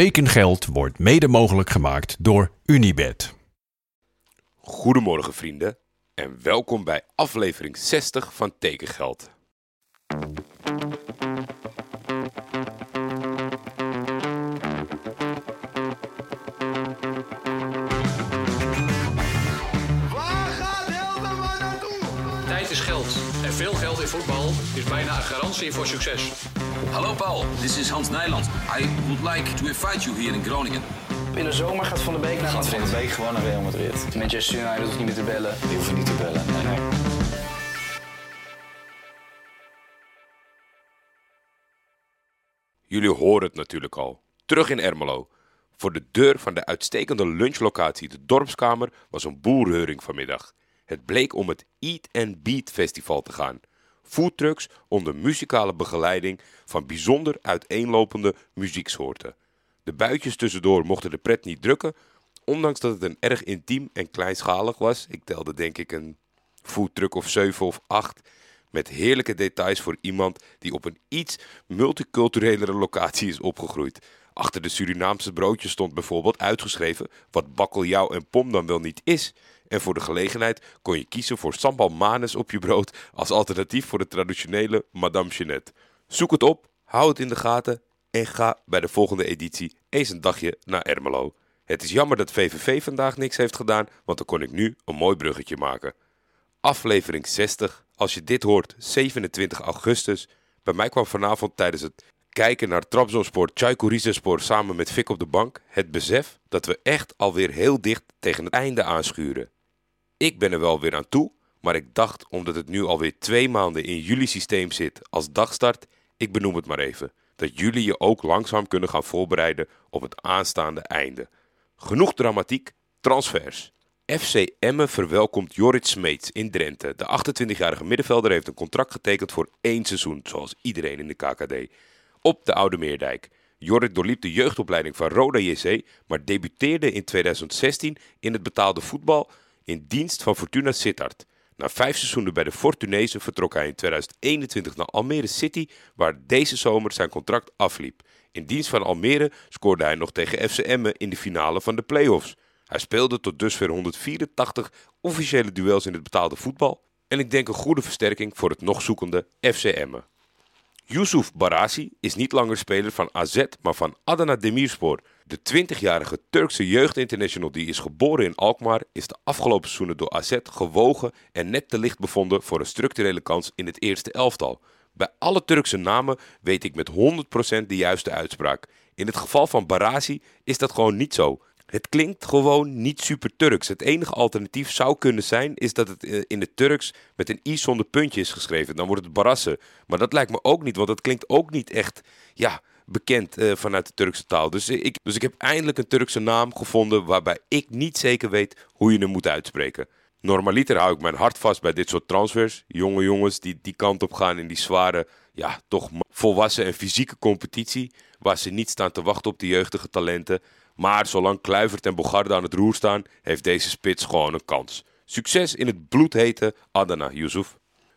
Tekengeld wordt mede mogelijk gemaakt door Unibed. Goedemorgen vrienden en welkom bij aflevering 60 van Tekengeld. Tijd is geld. En veel geld in voetbal is bijna een garantie voor succes. Hallo Paul, this is Hans Nijland. I would like to invite you here in Groningen. In de zomer gaat Van der Beek naar Gaat Van Madrid. der Beek gewoon naar Real Madrid. Manchester United hoeft niet meer te bellen. Die hoeven niet te bellen. Nee, nee. Jullie horen het natuurlijk al. Terug in Ermelo. Voor de deur van de uitstekende lunchlocatie de Dorpskamer was een boerheuring vanmiddag. Het bleek om het Eat and Beat Festival te gaan. Foodtrucks onder muzikale begeleiding van bijzonder uiteenlopende muzieksoorten. De buitjes tussendoor mochten de pret niet drukken, ondanks dat het een erg intiem en kleinschalig was. Ik telde denk ik een foodtruck of 7 of 8. Met heerlijke details voor iemand die op een iets multiculturelere locatie is opgegroeid. Achter de Surinaamse broodjes stond bijvoorbeeld uitgeschreven wat bakkeljauw en pom dan wel niet is. En voor de gelegenheid kon je kiezen voor sambal manes op je brood als alternatief voor de traditionele Madame Jeanette. Zoek het op, hou het in de gaten en ga bij de volgende editie eens een dagje naar Ermelo. Het is jammer dat VVV vandaag niks heeft gedaan, want dan kon ik nu een mooi bruggetje maken aflevering 60. Als je dit hoort, 27 augustus. Bij mij kwam vanavond tijdens het kijken naar Trabzonspor, Çaykur Rizespor samen met Fik op de bank het besef dat we echt alweer heel dicht tegen het einde aanschuren. Ik ben er wel weer aan toe, maar ik dacht omdat het nu alweer twee maanden in jullie systeem zit als dagstart, ik benoem het maar even, dat jullie je ook langzaam kunnen gaan voorbereiden op het aanstaande einde. Genoeg dramatiek, transfers. FC Emmen verwelkomt Jorrit Smeets in Drenthe. De 28-jarige middenvelder heeft een contract getekend voor één seizoen, zoals iedereen in de KKD. Op de Oude Meerdijk. Jorrit doorliep de jeugdopleiding van Roda JC, maar debuteerde in 2016 in het betaalde voetbal in dienst van Fortuna Sittard. Na vijf seizoenen bij de Fortunezen vertrok hij in 2021 naar Almere City, waar deze zomer zijn contract afliep. In dienst van Almere scoorde hij nog tegen FC Emmen in de finale van de play-offs. Hij speelde tot dusver 184 officiële duels in het betaalde voetbal. En ik denk een goede versterking voor het nog zoekende FC Emmen. Yusuf Barasi is niet langer speler van AZ, maar van Adana Demirspor. De 20-jarige Turkse jeugdinternational die is geboren in Alkmaar is de afgelopen seizoenen door AZ gewogen en net te licht bevonden voor een structurele kans in het eerste elftal. Bij alle Turkse namen weet ik met 100% de juiste uitspraak. In het geval van Barasi is dat gewoon niet zo. Het klinkt gewoon niet super Turks. Het enige alternatief zou kunnen zijn is dat het eh, in het Turks met een i zonder puntje is geschreven. Dan wordt het Barasse. Maar dat lijkt me ook niet, want dat klinkt ook niet echt ja, bekend eh, vanuit de Turkse taal. Dus eh, ik, dus ik heb eindelijk een Turkse naam gevonden waarbij ik niet zeker weet hoe je hem moet uitspreken. Normaliter hou ik mijn hart vast bij dit soort transfers. Jonge jongens die die kant op gaan in die zware, ja, toch volwassen en fysieke competitie. Waar ze niet staan te wachten op de jeugdige talenten. Maar zolang Kluivert en Bogarde aan het roer staan, heeft deze spits gewoon een kans. Succes in het bloedhete Adana, Yusuf.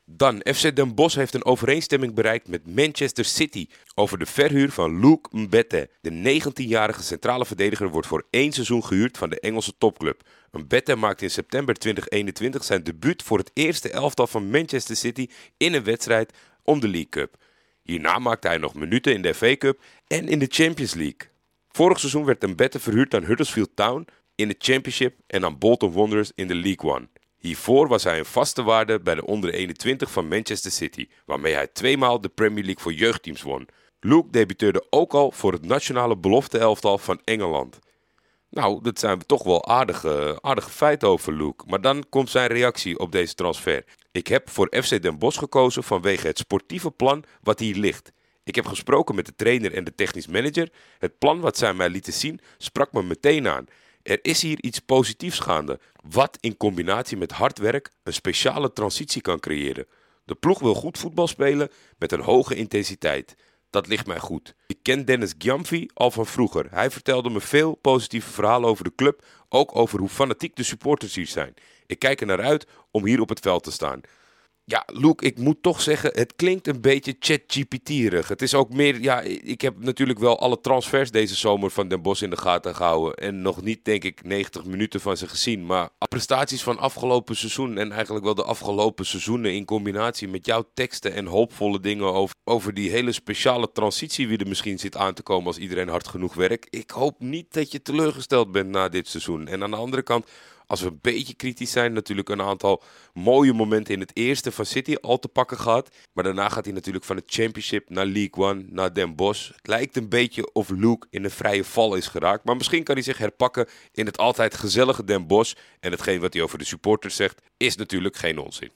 Dan, FC Den Bosch heeft een overeenstemming bereikt met Manchester City over de verhuur van Luke Mbette. De 19-jarige centrale verdediger wordt voor één seizoen gehuurd van de Engelse topclub. Mbette maakte in september 2021 zijn debuut voor het eerste elftal van Manchester City in een wedstrijd om de League Cup. Hierna maakte hij nog minuten in de FA Cup en in de Champions League. Vorig seizoen werd Mbette verhuurd aan Huddersfield Town in de Championship en aan Bolton Wanderers in de League One. Hiervoor was hij een vaste waarde bij de onder 21 van Manchester City, waarmee hij tweemaal de Premier League voor jeugdteams won. Luke debuteerde ook al voor het nationale belofte-elftal van Engeland. Nou, dat zijn toch wel aardige, aardige feiten over Luke. Maar dan komt zijn reactie op deze transfer. Ik heb voor FC Den Bosch gekozen vanwege het sportieve plan wat hier ligt. Ik heb gesproken met de trainer en de technisch manager. Het plan wat zij mij lieten zien sprak me meteen aan. Er is hier iets positiefs gaande, wat in combinatie met hard werk een speciale transitie kan creëren. De ploeg wil goed voetbal spelen met een hoge intensiteit. Dat ligt mij goed. Ik ken Dennis Gyamfi al van vroeger. Hij vertelde me veel positieve verhalen over de club, ook over hoe fanatiek de supporters hier zijn. Ik kijk er naar uit om hier op het veld te staan. Ja, Luke, ik moet toch zeggen, het klinkt een beetje ChatGPT-erig. Het is ook meer, ja, ik heb natuurlijk wel alle transfers deze zomer van Den Bosch in de gaten gehouden. En nog niet, denk ik, 90 minuten van ze gezien. Maar prestaties van afgelopen seizoen en eigenlijk wel de afgelopen seizoenen in combinatie met jouw teksten en hoopvolle dingen over, over die hele speciale transitie wie er misschien zit aan te komen als iedereen hard genoeg werkt. Ik hoop niet dat je teleurgesteld bent na dit seizoen. En aan de andere kant, als we een beetje kritisch zijn, natuurlijk een aantal mooie momenten in het eerste van City al te pakken gehad. Maar daarna gaat hij natuurlijk van het Championship naar League One, naar Den Bosch. Het lijkt een beetje of Luke in een vrije val is geraakt. Maar misschien kan hij zich herpakken in het altijd gezellige Den Bosch. En hetgeen wat hij over de supporters zegt, is natuurlijk geen onzin.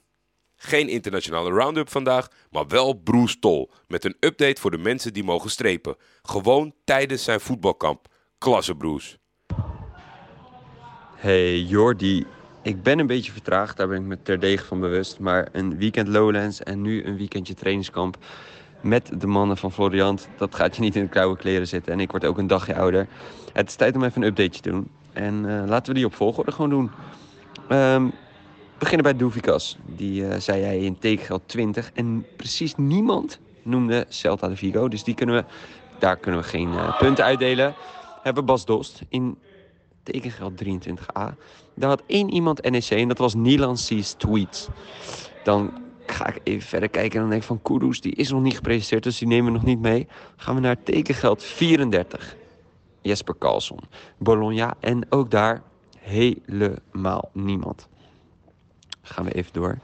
Geen internationale roundup vandaag, maar wel Bruce Tol. Met een update voor de mensen die mogen strepen. Gewoon tijdens zijn voetbalkamp. Klasse Bruce. Hey Jordi, ik ben een beetje vertraagd, daar ben ik me terdege van bewust. Maar een weekend Lowlands en nu een weekendje trainingskamp met de mannen van Floriant, dat gaat je niet in de koude kleren zitten. En ik word ook een dagje ouder. Het is tijd om even een updateje te doen. En eh, laten we die op volgorde gewoon doen. We beginnen bij Doevikas. Die eh, zei hij in tekengeld 20. En precies niemand noemde Celta de Vigo. Dus die kunnen we, daar kunnen we geen eh, punten uitdelen. Hebben Bas Dost in tekengeld 23a. Daar had één iemand NEC en dat was Nilan Sees Tweets. Dan ga ik even verder kijken en dan denk ik van Kudus, die is nog niet gepresenteerd, dus die nemen we nog niet mee. Gaan we naar tekengeld 34. Jesper Carlson, Bologna en ook daar helemaal niemand. Gaan we even door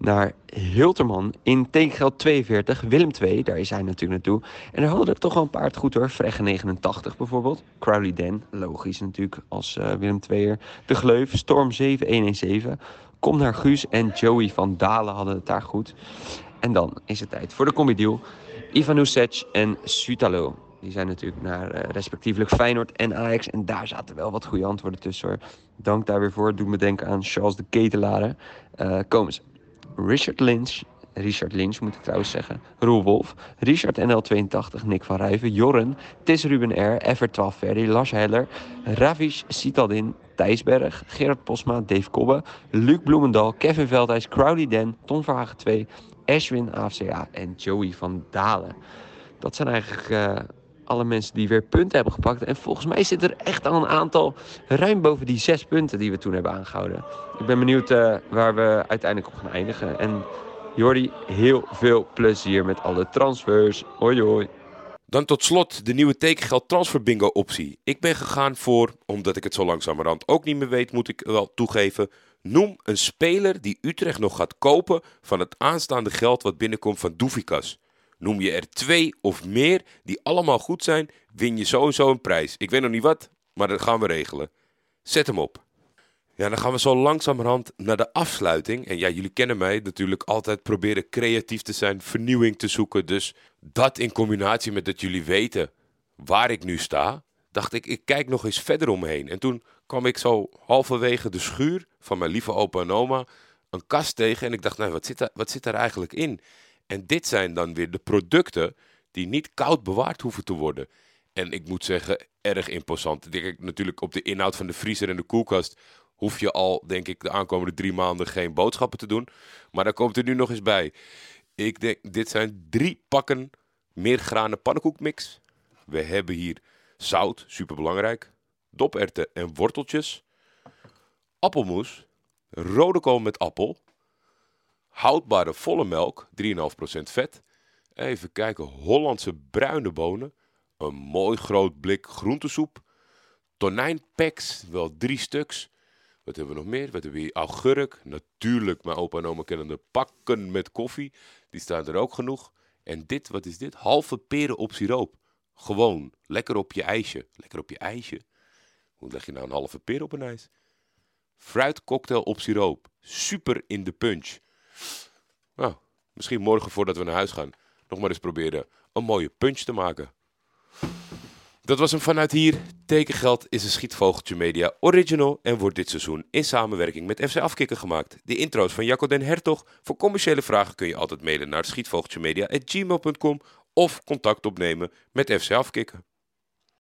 naar Hilterman in tekengeld 42. Willem 2, daar is hij natuurlijk naartoe. En er hadden er toch wel een paar het goed hoor. Fregge 89 bijvoorbeeld. Crowley Den, logisch natuurlijk als uh, Willem 2er. De Gleuf, Storm 7117. Kom naar Guus en Joey van Dalen hadden het daar goed. En dan is het tijd voor de combi deal. Ivan en Sutalo. Die zijn natuurlijk naar uh, respectievelijk Feyenoord en Ajax. En daar zaten wel wat goede antwoorden tussen hoor. Dank daar weer voor. Doe me denken aan Charles de Ketelaar. Uh, komen ze. Richard Lynch. Richard Lynch moet ik trouwens zeggen. Roel Wolf. Richard NL82. Nick van Rijven. Jorren. Tis Ruben R. Ever 12 Ferry. Lars Heller. Ravish Citadin. Thijsberg. Gerard Posma. Dave Kobbe. Luc Bloemendal. Kevin Veldhuis. Crowley Den. Ton Verhagen 2. Ashwin AFCA. En Joey van Dalen. Dat zijn eigenlijk... Uh, alle mensen die weer punten hebben gepakt. En volgens mij zit er echt al een aantal ruim boven die zes punten die we toen hebben aangehouden. Ik ben benieuwd uh, waar we uiteindelijk op gaan eindigen. En Jordi, heel veel plezier met alle transfers. Hoi hoi. Dan tot slot de nieuwe tekengeld transfer bingo optie. Ik ben gegaan voor, omdat ik het zo langzamerhand ook niet meer weet, moet ik wel toegeven. Noem een speler die Utrecht nog gaat kopen van het aanstaande geld wat binnenkomt van Doefikas. Noem je er twee of meer die allemaal goed zijn, win je sowieso een prijs. Ik weet nog niet wat, maar dat gaan we regelen. Zet hem op. Ja, dan gaan we zo langzamerhand naar de afsluiting. En ja, jullie kennen mij natuurlijk altijd proberen creatief te zijn, vernieuwing te zoeken. Dus dat in combinatie met dat jullie weten waar ik nu sta, dacht ik, ik kijk nog eens verder omheen. En toen kwam ik zo halverwege de schuur van mijn lieve opa en oma een kast tegen. En ik dacht, nou, wat zit, daar, wat zit daar eigenlijk in? En dit zijn dan weer de producten die niet koud bewaard hoeven te worden. En ik moet zeggen, erg imposant. Denk natuurlijk op de inhoud van de vriezer en de koelkast hoef je al, denk ik, de aankomende drie maanden geen boodschappen te doen. Maar dan komt er nu nog eens bij. Ik denk, dit zijn drie pakken meergranen pannenkoekmix. We hebben hier zout, superbelangrijk. Doperwten en worteltjes. Appelmoes. Rode kool met appel. Houdbare volle melk, 3,5% vet. Even kijken, Hollandse bruine bonen. Een mooi groot blik groentesoep. Tonijnpeks, wel drie stuks. Wat hebben we nog meer? Wat hebben we hier? Augurk. Natuurlijk, mijn opa en oma kennen de pakken met koffie. Die staan er ook genoeg. En dit, wat is dit? Halve peren op siroop. Gewoon, lekker op je ijsje. Lekker op je ijsje. Hoe leg je nou een halve peer op een ijs? Fruitcocktail op siroop. Super in de punch. Misschien morgen voordat we naar huis gaan, nog maar eens proberen een mooie punch te maken. Dat was hem vanuit hier. Tekengeld is een Schietvogeltje Media original en wordt dit seizoen in samenwerking met FC Afkikken gemaakt. De intro's van Jacco den Hertog. Voor commerciële vragen kun je altijd mailen naar schietvogeltjemedia.gmail.com of contact opnemen met FC Afkikken.